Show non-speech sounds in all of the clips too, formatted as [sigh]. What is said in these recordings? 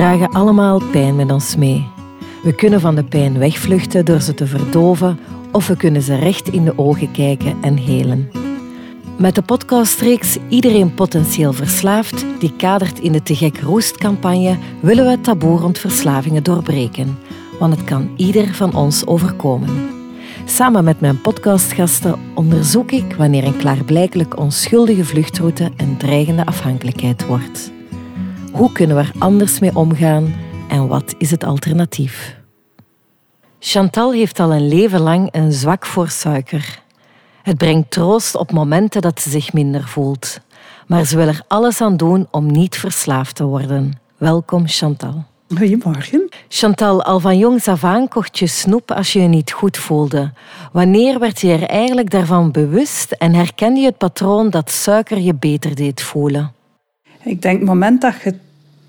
dragen allemaal pijn met ons mee. We kunnen van de pijn wegvluchten door ze te verdoven of we kunnen ze recht in de ogen kijken en helen. Met de podcastreeks Iedereen potentieel verslaafd, die kadert in de Te Gek Roest-campagne, willen we het taboe rond verslavingen doorbreken. Want het kan ieder van ons overkomen. Samen met mijn podcastgasten onderzoek ik wanneer een klaarblijkelijk onschuldige vluchtroute een dreigende afhankelijkheid wordt. Hoe kunnen we er anders mee omgaan en wat is het alternatief? Chantal heeft al een leven lang een zwak voor suiker. Het brengt troost op momenten dat ze zich minder voelt. Maar ze wil er alles aan doen om niet verslaafd te worden. Welkom Chantal. Goedemorgen. Chantal, al van jongs af aan kocht je snoep als je je niet goed voelde. Wanneer werd je er eigenlijk daarvan bewust en herkende je het patroon dat suiker je beter deed voelen? Ik denk het moment dat je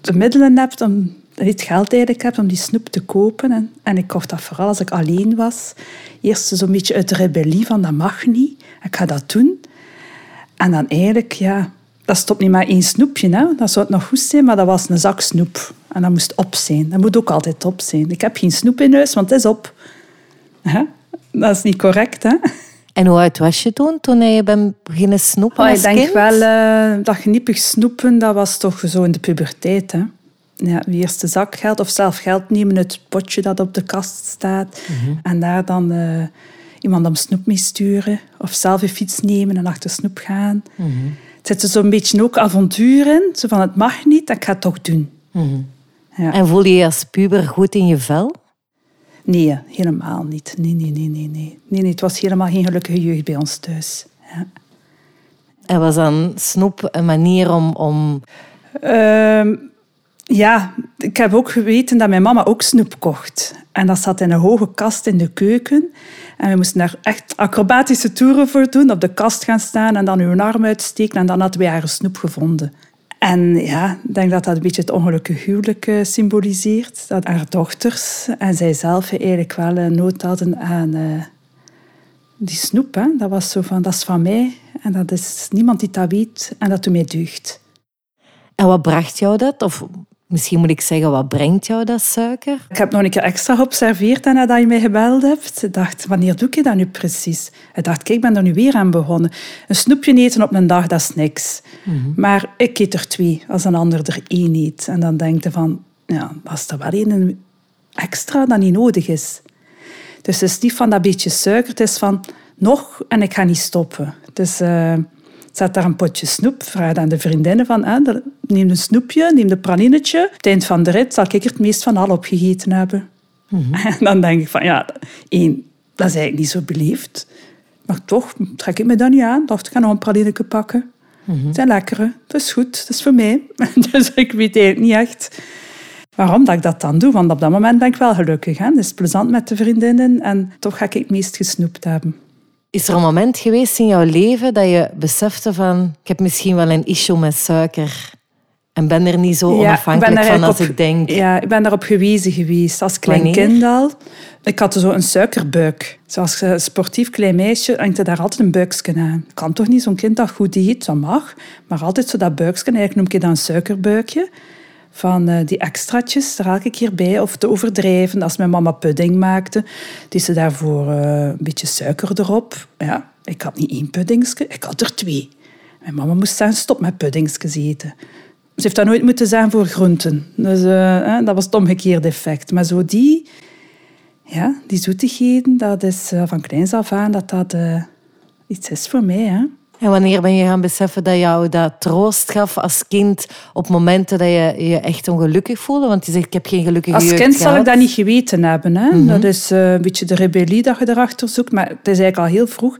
de middelen hebt om het geld eigenlijk hebt om die snoep te kopen. En, en ik kocht dat vooral als ik alleen was. Eerst zo'n beetje uit de rebellie van dat mag niet. Ik ga dat doen. En dan eigenlijk, ja, dat stopt niet maar één snoepje. Hè. Dat zou het nog goed zijn, maar dat was een zak snoep. En dat moest op zijn. Dat moet ook altijd op zijn. Ik heb geen snoep in huis, want het is op. Dat is niet correct, hè? En hoe oud was je toen, toen je bent beginnen snoepen oh, Ik denk wel uh, dat geniepig snoepen, dat was toch zo in de puberteit. Hè? Ja, eerst de zakgeld of zelf geld nemen, het potje dat op de kast staat. Mhm. En daar dan uh, iemand om snoep mee sturen. Of zelf een fiets nemen en achter snoep gaan. Mm -hmm. Het zit zo'n beetje ook avontuur in. Zo van, het mag niet, dat ik ga het toch doen. Mhm. ja. En voel je je als puber goed in je vel? Nee, helemaal niet. Nee, nee, nee, nee, nee. nee, nee het was helemaal geen gelukkige jeugd bij ons thuis. Ja. En was dan snoep een manier om... om... Uh, ja, ik heb ook geweten dat mijn mama ook snoep kocht. En dat zat in een hoge kast in de keuken. En we moesten daar echt acrobatische toeren voor doen. Op de kast gaan staan en dan uw arm uitsteken. En dan hadden we haar snoep gevonden. En ja, ik denk dat dat een beetje het ongelukkige huwelijk eh, symboliseert. Dat haar dochters en zijzelf eigenlijk wel nood hadden aan uh, die snoep. Hè. Dat was zo van, dat is van mij. En dat is niemand die dat weet. En dat doet mij deugd. En wat bracht jou dat? Of Misschien moet ik zeggen, wat brengt jou dat suiker? Ik heb nog een keer extra geobserveerd nadat je mij gebeld hebt. Ik dacht, wanneer doe je dat nu precies? Ik dacht, kijk, ik ben er nu weer aan begonnen. Een snoepje eten op een dag, dat is niks. Mhm. Maar ik eet er twee, als een ander er één eet. En dan denk je van, ja, dat is er wel één extra dat niet nodig is. Dus het is niet van dat beetje suiker, het is van nog en ik ga niet stoppen. Dus... Uh, zet daar een potje snoep, vraag aan de vriendinnen van, neem een snoepje, neem een pralinetje. Op het eind van de rit zal ik er het meest van al opgegeten hebben. Mhm. [laughs] En dan denk ik van, ja, één, dat is eigenlijk niet zo beleefd. Maar toch trek ik me dan niet aan. dacht, ik ga nog een pralinetje pakken. Mm Het zijn lekkere, dat is goed, dat is voor mij. [laughs] dus ik weet eigenlijk niet echt waarom dat ik dat dan doe. Want op dat moment ben ik wel gelukkig. Hè? Het is plezant met de vriendinnen en toch ga ik het meest gesnoept hebben. Is er een moment geweest in jouw leven dat je besefte van ik heb misschien wel een issue met suiker en ben er niet zo onafhankelijk van als ik denk? Ja, ik ben daarop gewezen geweest als klein kind al. Ik had zo een suikerbuik. Zoals een sportief klein meisje hangt er daar altijd een buikje aan. Kan toch niet zo'n kind dat goed eet? Dat mag. Maar altijd zo dat buikje, eigenlijk noem ik dan een suikerbuikje van uh, die extraatjes er elke keer bij. Of te overdrijven. Als mijn mama pudding maakte, die ze daarvoor uh, een beetje suiker erop. Ja, ik had niet één puddingske, ik had er twee. Mijn mama moest zeggen, stop met puddingskes eten. Ze heeft dat nooit moeten zijn voor groenten. Dus uh, dat was het omgekeerde effect. Maar zo die, ja, die zoetigheden, dat is van kleins af aan dat dat iets is voor mij. Hè. En wanneer ben je gaan beseffen dat jou dat troost gaf als kind op momenten dat je je echt ongelukkig voelde? Want je zegt, ik heb geen gelukkige Als kind zal ik dat niet geweten hebben. Hè? Mhm. Dat is uh, een beetje de rebellie dat je erachter zoekt. Maar het is eigenlijk al heel vroeg.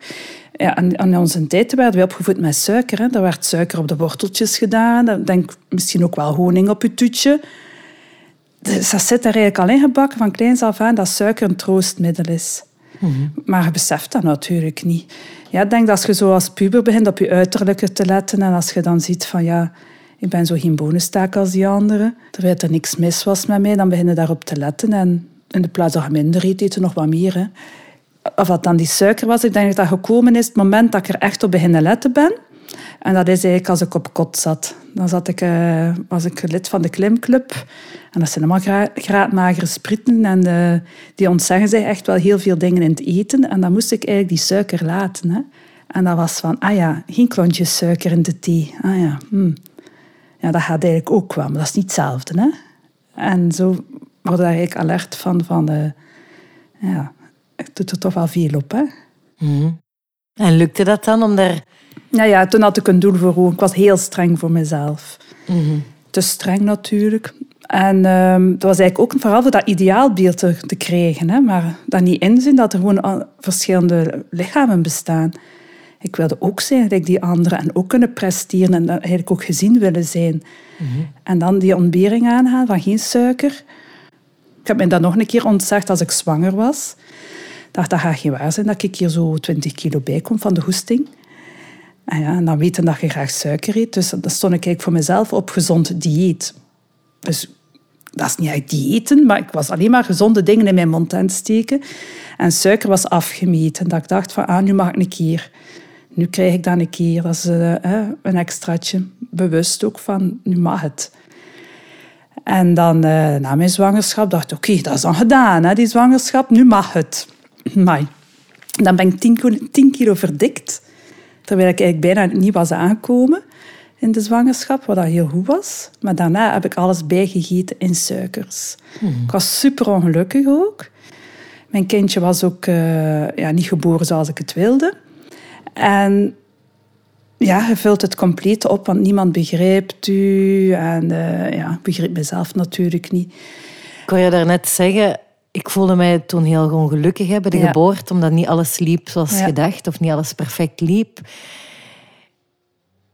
Ja, aan, onze tijd werden wij opgevoed met suiker. Hè? Er werd suiker op de worteltjes gedaan. Denk misschien ook wel honing op je toetje. Dus dat zit er eigenlijk al in gebakken van kleins af aan dat suiker een troostmiddel is. Mhm. Maar je beseft dat natuurlijk niet ja, ik denk dat als je zo als puber begint op je uiterlijke te letten en als je dan ziet van ja, ik ben zo geen als die anderen, terwijl er niks mis was met mij, dan begin je daarop te letten en in de plaats je minder eet je nog wat meer. Hè. Of wat dan die suiker was, ik denk dat dat gekomen is het moment dat ik er echt op beginnen letten ben. En dat is eigenlijk als ik op kot zat. Dan zat ik, uh, was ik lid van de klimclub. En dat zijn allemaal graadmagere spritten. En uh, die ontzeggen zich echt wel heel veel dingen in het eten. En dan moest ik eigenlijk die suiker laten. Hè. En dat was van, ah ja, geen klontjes suiker in de thee. Ah ja, hm. ja dat gaat eigenlijk ook wel. Maar dat is niet hetzelfde. Hè. En zo word ik eigenlijk alert van, van uh, ja, ik doe er toch wel veel op. Hè. Mm En lukte dat dan om daar ja, ja, toen had ik een doel voor ogen. Ik was heel streng voor mezelf. Mm Te streng natuurlijk. En um, dat was eigenlijk ook vooral voor dat ideaalbeeld te, te krijgen. Hè? Maar dat niet inzien dat er gewoon verschillende lichamen bestaan. Ik wilde ook zijn gelijk die anderen en ook kunnen presteren en eigenlijk ook gezien willen zijn. Mhm. En dan die ontbering aangaan van geen suiker. Ik heb me dat nog een keer ontzegd als ik zwanger was. Ik dacht, dat gaat geen waar zijn dat ik hier zo 20 kilo bij kom van de hoesting. En, ah ja, en dan weten dat je graag suiker eet. Dus dan stond ik eigenlijk voor mezelf op gezond dieet. Dus dat is niet echt diëten, maar ik was alleen maar gezonde dingen in mijn mond aan het steken. En suiker was afgemeten. Dat ik dacht van, ah, nu mag ik een keer. Nu krijg ik dan een keer. Dat is uh, een extraatje. Bewust ook van, nu mag het. En dan uh, na mijn zwangerschap dacht ik, oké, dat is dan gedaan, hè, die zwangerschap. Nu mag het. [clears throat] Maar dan ben ik 10 kilo verdikt. Terwijl ik eigenlijk bijna niet was aangekomen in de zwangerschap, wat dat heel goed was. Maar daarna heb ik alles bijgegeten in suikers. Mhm. Ik was super ongelukkig ook. Mijn kindje was ook uh, ja, niet geboren zoals ik het wilde. En ja, je vult het compleet op, want niemand begrijpt u. En uh, ja, ik begreep mezelf natuurlijk niet. Ik kon je daarnet zeggen, ik voelde mij toen heel gewoon gelukkig bij de geboorte, omdat niet alles liep zoals gedacht of niet alles perfect liep.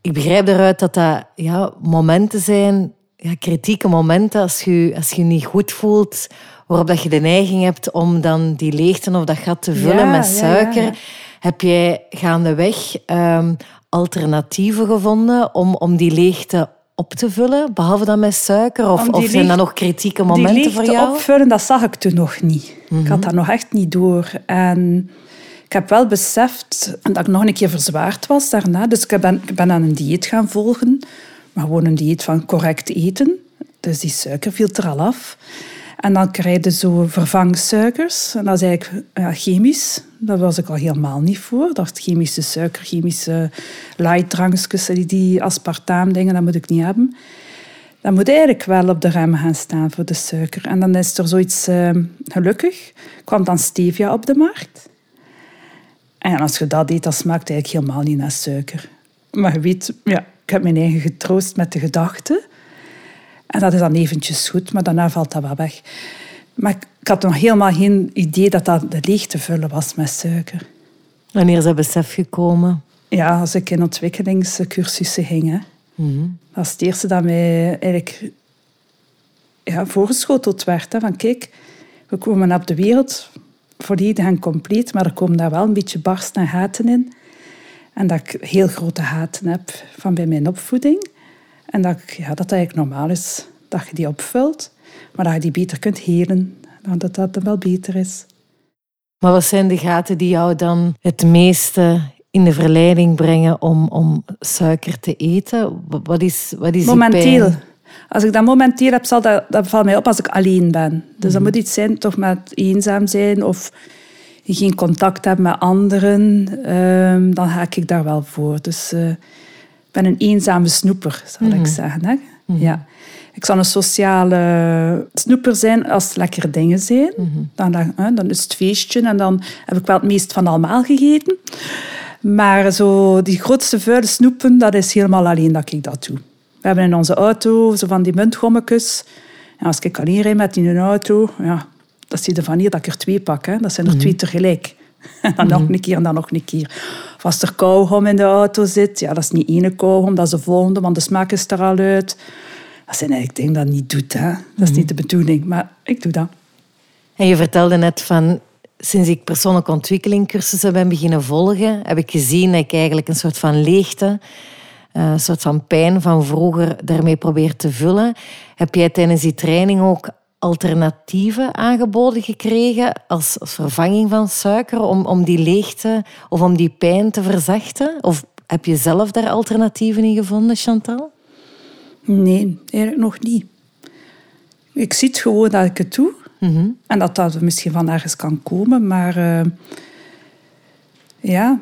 Ik begrijp eruit dat dat ja, momenten zijn, ja, kritieke momenten, als je, als je niet goed voelt, waarop dat je de neiging hebt om dan die leegte of dat gat te vullen met suiker. Heb jij gaandeweg um, alternatieven gevonden om, om die leegte op te vullen, behalve dan met suiker? Of, of zijn dat nog kritieke momenten voor jou? opvullen, dat zag ik toen nog niet. Ik had mhm. dat nog echt niet door. En ik heb wel beseft dat ik nog een keer verzwaard was daarna. Dus ik ben, ik ben aan een dieet gaan volgen. Maar gewoon een dieet van correct eten. Dus die suiker viel er al af. En dan krijg je zo vervangsuikers. En dat is eigenlijk ja, chemisch. Daar was ik al helemaal niet voor. Ik dacht chemische suiker, chemische lightdrankjes, die, die aspartaam dingen, dat moet ik niet hebben. Dan moet eigenlijk wel op de rem gaan staan voor de suiker. En dan is er zoiets uh, gelukkig. kwam dan stevia op de markt. En als je dat eet, dat smaakt eigenlijk helemaal niet naar suiker. Maar je weet, ja, ik heb mijn eigen getroost met de gedachte en dat is dan eventjes goed, maar daarna valt dat wel weg. Maar ik had nog helemaal geen idee dat dat de leeg te vullen was met suiker. Wanneer is dat besef gekomen? Ja, als ik in ontwikkelingscursussen ging. Hè. Mm Dat is het eerste dat mij eigenlijk ja, voorgeschoteld werd. Hè, van kijk, we komen op de wereld volledig en compleet, maar er komen daar wel een beetje barsten en haten in. En dat ik heel grote haten heb van bij mijn opvoeding. En dat, ja, dat eigenlijk normaal is dat je die opvult, maar dat je die beter kunt helen. Dat dat dan wel beter is. Maar wat zijn de gaten die jou dan het meeste in de verleiding brengen om, om suiker te eten? Wat is, wat is Momenteel. Als ik dat momenteel heb, zal dat, dat valt mij op als ik alleen ben. Dus mm dat moet iets zijn, toch met eenzaam zijn of geen contact hebben met anderen. Um, dan ga ik daar wel voor. Dus uh, ben een eenzame snoeper, zal ik mhm. zeggen. Hè? Mhm. Ja. Ik zal een sociale snoeper zijn als het lekkere dingen zijn. Mhm. dan, dan, dan is het feestje en dan heb ik wel het meest van allemaal gegeten. Maar zo die grootste vuile snoepen, dat is helemaal alleen dat ik dat doe. We hebben in onze auto zo van die muntgommetjes. En als ik alleen rijd met in een auto, ja, dat zie je van hier dat ik er twee pak. Hè. Dat zijn er twee tegelijk. En [laughs] dan nog een keer en dan nog een keer. Of als er kauwgom in de auto zit, ja, dat is niet ene kauwgom, dat is de volgende, want de smaak is er al uit. Dat zijn eigenlijk dingen dat niet doet. Hè. Dat is niet de bedoeling, maar ik doe dat. En je vertelde net van, sinds ik persoonlijke ontwikkeling cursussen ben beginnen volgen, heb ik gezien dat ik eigenlijk een soort van leegte, eh, een soort van pijn van vroeger daarmee probeer te vullen. Heb jij tijdens die training ook alternatieven aangeboden gekregen als, vervanging van suiker om, om die leegte of om die pijn te verzachten? Of Heb je zelf daar alternatieven in gevonden, Chantal? Nee, eigenlijk nog niet. Ik zie het gewoon dat ik het doe. Mhm. En dat dat misschien van ergens kan komen. Maar uh, ja,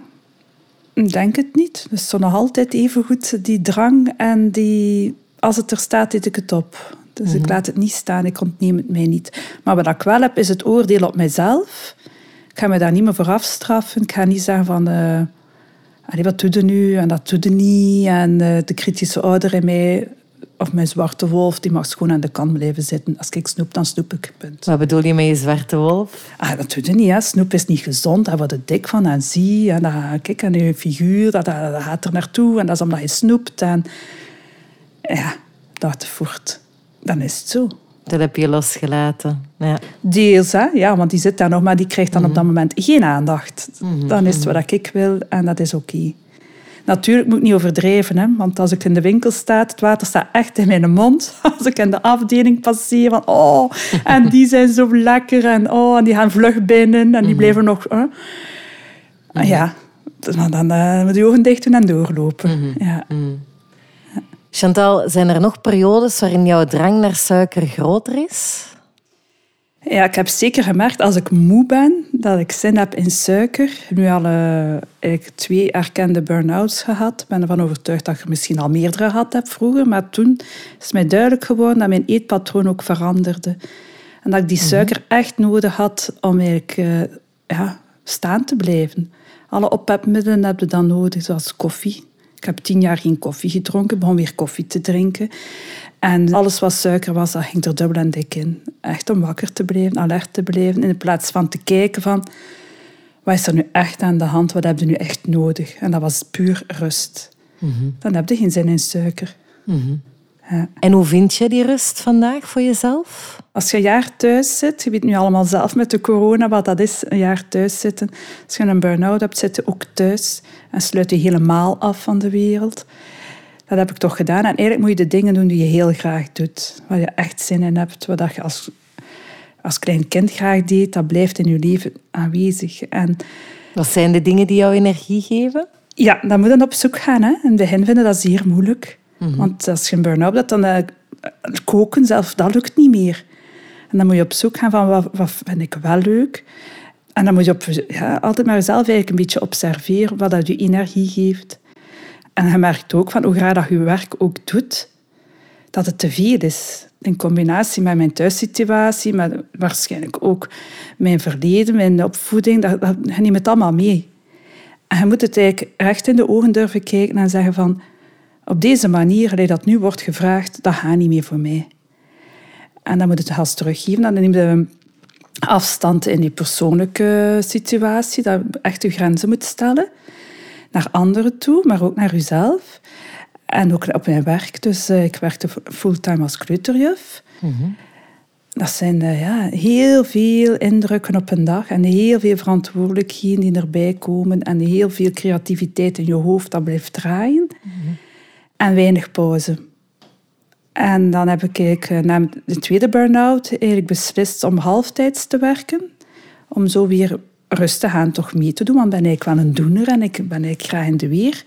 ik denk het niet. Dus zo nog altijd even goed die drang en die... Als het er staat, eet ik het op. Dus ik laat het niet staan, ik ontneem het mij niet. Maar wat ik wel heb, is het oordeel op mijzelf. Ik ga me daar niet meer voor afstraffen. Ik ga niet zeggen van... Uh, wat doe je nu? En dat doe je niet. En uh, de kritische ouder in mij of mijn zwarte wolf, die mag gewoon aan de kant blijven zitten. Als ik snoep, dan snoep ik. Punt. Wat bedoel je met je zwarte wolf? Ah, dat doe je niet. Hè. Snoep is niet gezond. Daar word je dik van en zie. En dan, kijk, en je figuur, dat, dat, dat, gaat er naartoe. En dat is omdat je snoept. En ja, dat voert. Dan is het zo. Dat heb je losgelaten. Ja. Deels, hè? ja, want die zit daar nog, maar die krijgt dan op dat moment geen aandacht. Dan is het wat ik wil en dat is oké. Natuurlijk moet ik niet overdrijven, hè, want als ik in de winkel sta, het water staat echt in mijn mond. [laughs] Als ik in de afdeling passeer, van oh, en die [laughs] zijn zo lekker en oh, en die gaan vlug binnen en die mhm. blijven nog... Hè. Mhm. Ja, dan, dan uh, moet je ogen dicht doen en doorlopen. Mhm. Ja. Chantal, zijn er nog periodes waarin jouw drang naar suiker groter is? Ja, ik heb zeker gemerkt als ik moe ben, dat ik zin heb in suiker. Nu al uh, twee erkende burn-outs gehad. Ik ben ervan overtuigd dat ik misschien al meerdere gehad heb vroeger. Maar toen is mij duidelijk geworden dat mijn eetpatroon ook veranderde. En dat ik die mhm. suiker echt nodig had om eigenlijk, uh, ja, staan te blijven. Alle ophepmiddelen heb je dan nodig, zoals koffie. Ik heb tien jaar geen koffie gedronken, begon weer koffie te drinken. En alles wat suiker was, dat ging er dubbel en dik in. Echt om wakker te blijven, alert te blijven, in plaats van te kijken van... Wat is er nu echt aan de hand? Wat heb je nu echt nodig? En dat was puur rust. Mhm. Dan heb je geen zin in suiker. Mhm. Ja. En hoe vind je die rust vandaag voor jezelf? Als je een jaar thuis zit, je weet nu allemaal zelf met de corona wat dat is, een jaar thuis zitten. Als je een burn-out hebt, zit je ook thuis en sluit je helemaal af van de wereld dat heb ik toch gedaan. En eigenlijk moet je de dingen doen die je heel graag doet. Waar je echt zin in hebt. Wat je als, als klein kind graag deed, dat blijft in je leven aanwezig. En, wat zijn de dingen die jou energie geven? Ja, dan moet je op zoek gaan. Hè. In het begin vinden dat zeer moeilijk. Mhm. Want als je een burn-out hebt, dan uh, koken zelf, dat lukt niet meer. En dan moet je op zoek gaan van wat, wat vind ik wel leuk. En dan moet je ja, altijd maar zelf eigenlijk een beetje observeren wat dat je energie geeft. En je merkt ook van hoe graag dat je werk ook doet, dat het te veel is. In combinatie met mijn thuissituatie, met waarschijnlijk ook mijn verleden, mijn opvoeding, dat, dat, je neemt het allemaal mee. En je moet het eigenlijk recht in de ogen durven kijken en zeggen van op deze manier, dat nu wordt gevraagd, dat gaat niet meer voor mij. En dan moet het gas teruggeven. Dan neem je afstand in die persoonlijke situatie, dat je echt je grenzen moet stellen naar anderen toe, maar ook naar uzelf. En ook op mijn werk. Dus uh, ik werkte fulltime als kleuterjuf. Mm Dat zijn uh, ja, heel veel indrukken op een dag en heel veel verantwoordelijkheden die erbij komen en heel veel creativiteit in je hoofd dat blijft draaien. Mm En weinig pauze. En dan heb ik uh, na de tweede burn-out beslist om halftijds te werken. Om zo weer rustig aan toch mee te doen, want ben ik wel een doener en ik ben ik graag in de weer.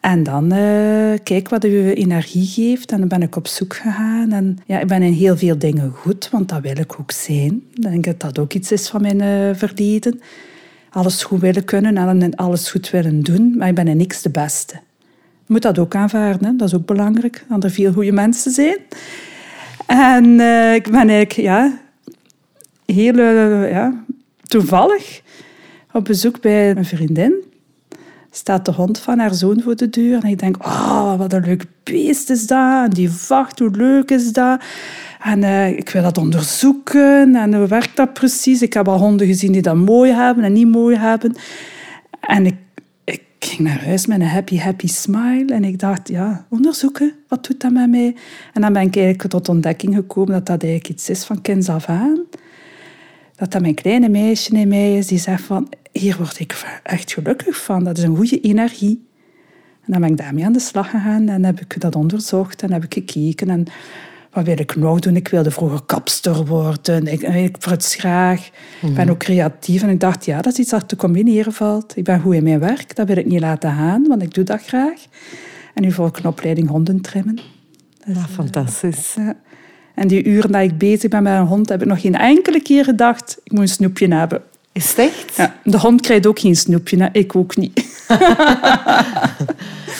En dan uh, kijk wat je energie geeft. En dan ben ik op zoek gegaan. En ja, ik ben in heel veel dingen goed, want dat wil ik ook zijn. Ik denk dat dat ook iets is van mijn uh, verleden. Alles goed willen kunnen en alles goed willen doen, maar ik ben in niks de beste. Moet dat ook aanvaarden, hè? dat is ook belangrijk, dat er veel goede mensen zijn. En uh, ik ben eigenlijk ja, heel ja, toevallig op bezoek bij een vriendin. Staat de hond van haar zoon voor de deur. En ik denk, oh, wat een leuk beest is dat. En die vacht, hoe leuk is dat. En uh, ik wil dat onderzoeken. En hoe werkt dat precies? Ik heb al honden gezien die dat mooi hebben en niet mooi hebben. En ik ging naar huis met een happy, happy smile. En ik dacht, ja, onderzoeken. Wat doet dat met mij? En dan ben ik eigenlijk tot ontdekking gekomen dat dat eigenlijk iets is van kinds af aan dat dat mijn kleine meisje in mij is die zegt van, hier word ik echt gelukkig van. Dat is een goede energie. En dan ben ik daarmee aan de slag gegaan en heb ik dat onderzocht en heb ik gekeken. En wat wil ik nog doen? Ik wilde vroeger kapster worden. Ik, ik het graag. Ik ben ook creatief. En ik dacht, ja, dat is iets dat te combineren valt. Ik ben goed in mijn werk. Dat wil ik niet laten gaan, want ik doe dat graag. En nu volg ik een opleiding hondentrimmen. Dus, ja, fantastisch. Ja. En die uren dat ik bezig ben met een hond, heb ik nog geen enkele keer gedacht, ik moet een snoepje hebben. Is het echt? Ja, de hond krijgt ook geen snoepje, hè? ik ook niet. [laughs]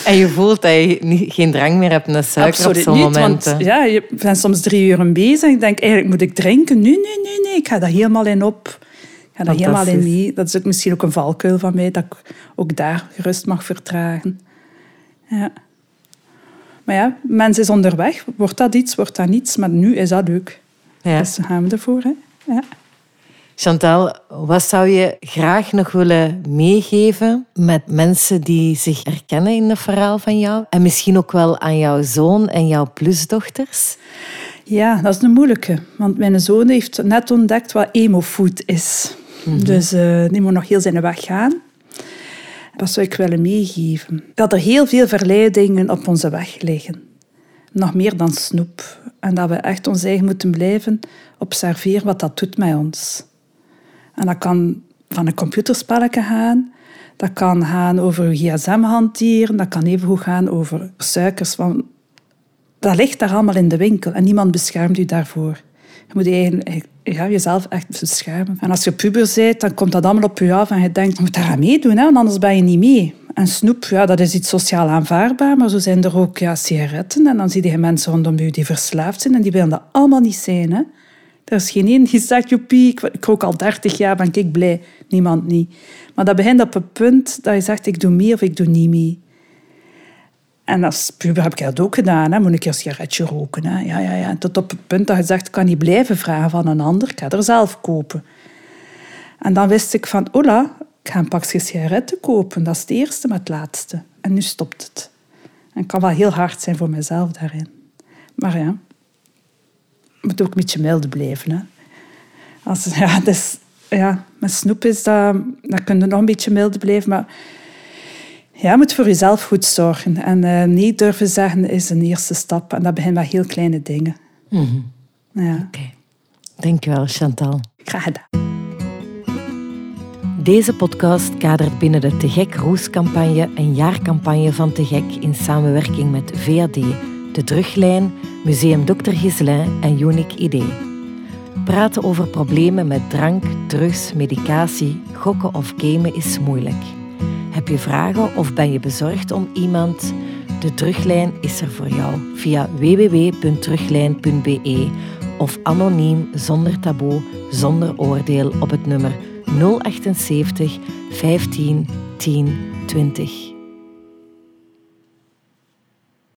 en je voelt dat je niet, geen drang meer hebt naar suiker Absoluut op zo'n niet, momenten? Want, ja, je bent soms drie uur bezig. Ik denk, eigenlijk moet ik drinken. Nee, nee, nee, nee. Ik ga daar helemaal in op. Ik ga daar helemaal in mee. Dat is ook misschien ook een valkuil van mij, dat ik ook daar gerust mag vertragen. Ja. Maar ja, mens is onderweg. Wordt dat iets, wordt dat niets. Maar nu is dat leuk. Ja. Dus gaan we ervoor. Hè? Ja. Chantal, wat zou je graag nog willen meegeven met mensen die zich herkennen in het verhaal van jou? En misschien ook wel aan jouw zoon en jouw plusdochters? Ja, dat is een moeilijke. Want mijn zoon heeft net ontdekt wat emo-food is. Mm -hmm. Dus uh, die moet nog heel zijn weg gaan. Wat zou ik willen meegeven? Dat er heel veel verleidingen op onze weg liggen. Nog meer dan snoep. En dat we echt ons eigen moeten blijven observeren wat dat doet met ons. En dat kan van een computerspelletje gaan. Dat kan gaan over je gsm hanteren. Dat kan even gaan over suikers. Want dat ligt daar allemaal in de winkel en niemand beschermt u daarvoor. Je moet je ja, jezelf echt beschermen. En als je puber bent, dan komt dat allemaal op je af en je denkt, je moet daar aan meedoen, hè, want anders ben je niet mee. En snoep, ja, dat is iets sociaal aanvaardbaar, maar zo zijn er ook ja, sigaretten. En dan zie je mensen rondom je die verslaafd zijn en die willen dat allemaal niet zijn. Hè. Er is geen één die zegt, joepie, ik, rook al 30 jaar, ben ik blij. Niemand niet. Maar dat begint op een punt dat je zegt, ik doe mee of ik doe niet mee. En als puber heb ik dat ook gedaan. Hè. Moet ik een sigaretje roken. Hè. Ja, ja, ja. Tot op het punt dat je zegt, ik kan niet blijven vragen van een ander. Ik ga er zelf kopen. En dan wist ik van, ola, ik ga een pakje sigaretten kopen. Dat is het eerste, maar het laatste. En nu stopt het. En het kan wel heel hard zijn voor mezelf daarin. Maar ja, moet ook een beetje mild blijven. Hè. Als, ja, dus, ja, met snoep is dat, dan kun je nog een beetje mild blijven, maar ja, je moet voor jezelf goed zorgen. En uh, nee durven zeggen is een eerste stap. En dat begint met heel kleine dingen. Mm -hmm. ja. Oké. Okay. Dankjewel, Chantal. Graag gedaan. Deze podcast kadert binnen de Te Gek Roes-campagne een jaarcampagne van Te Gek in samenwerking met VAD, De Druglijn, Museum Dr. Gislin en Unique ID. Praten over problemen met drank, drugs, medicatie, gokken of gamen is moeilijk. Heb je vragen of ben je bezorgd om iemand? De Druglijn is er voor jou via www.druglijn.be of anoniem, zonder taboe, zonder oordeel op het nummer 078 15 10 20.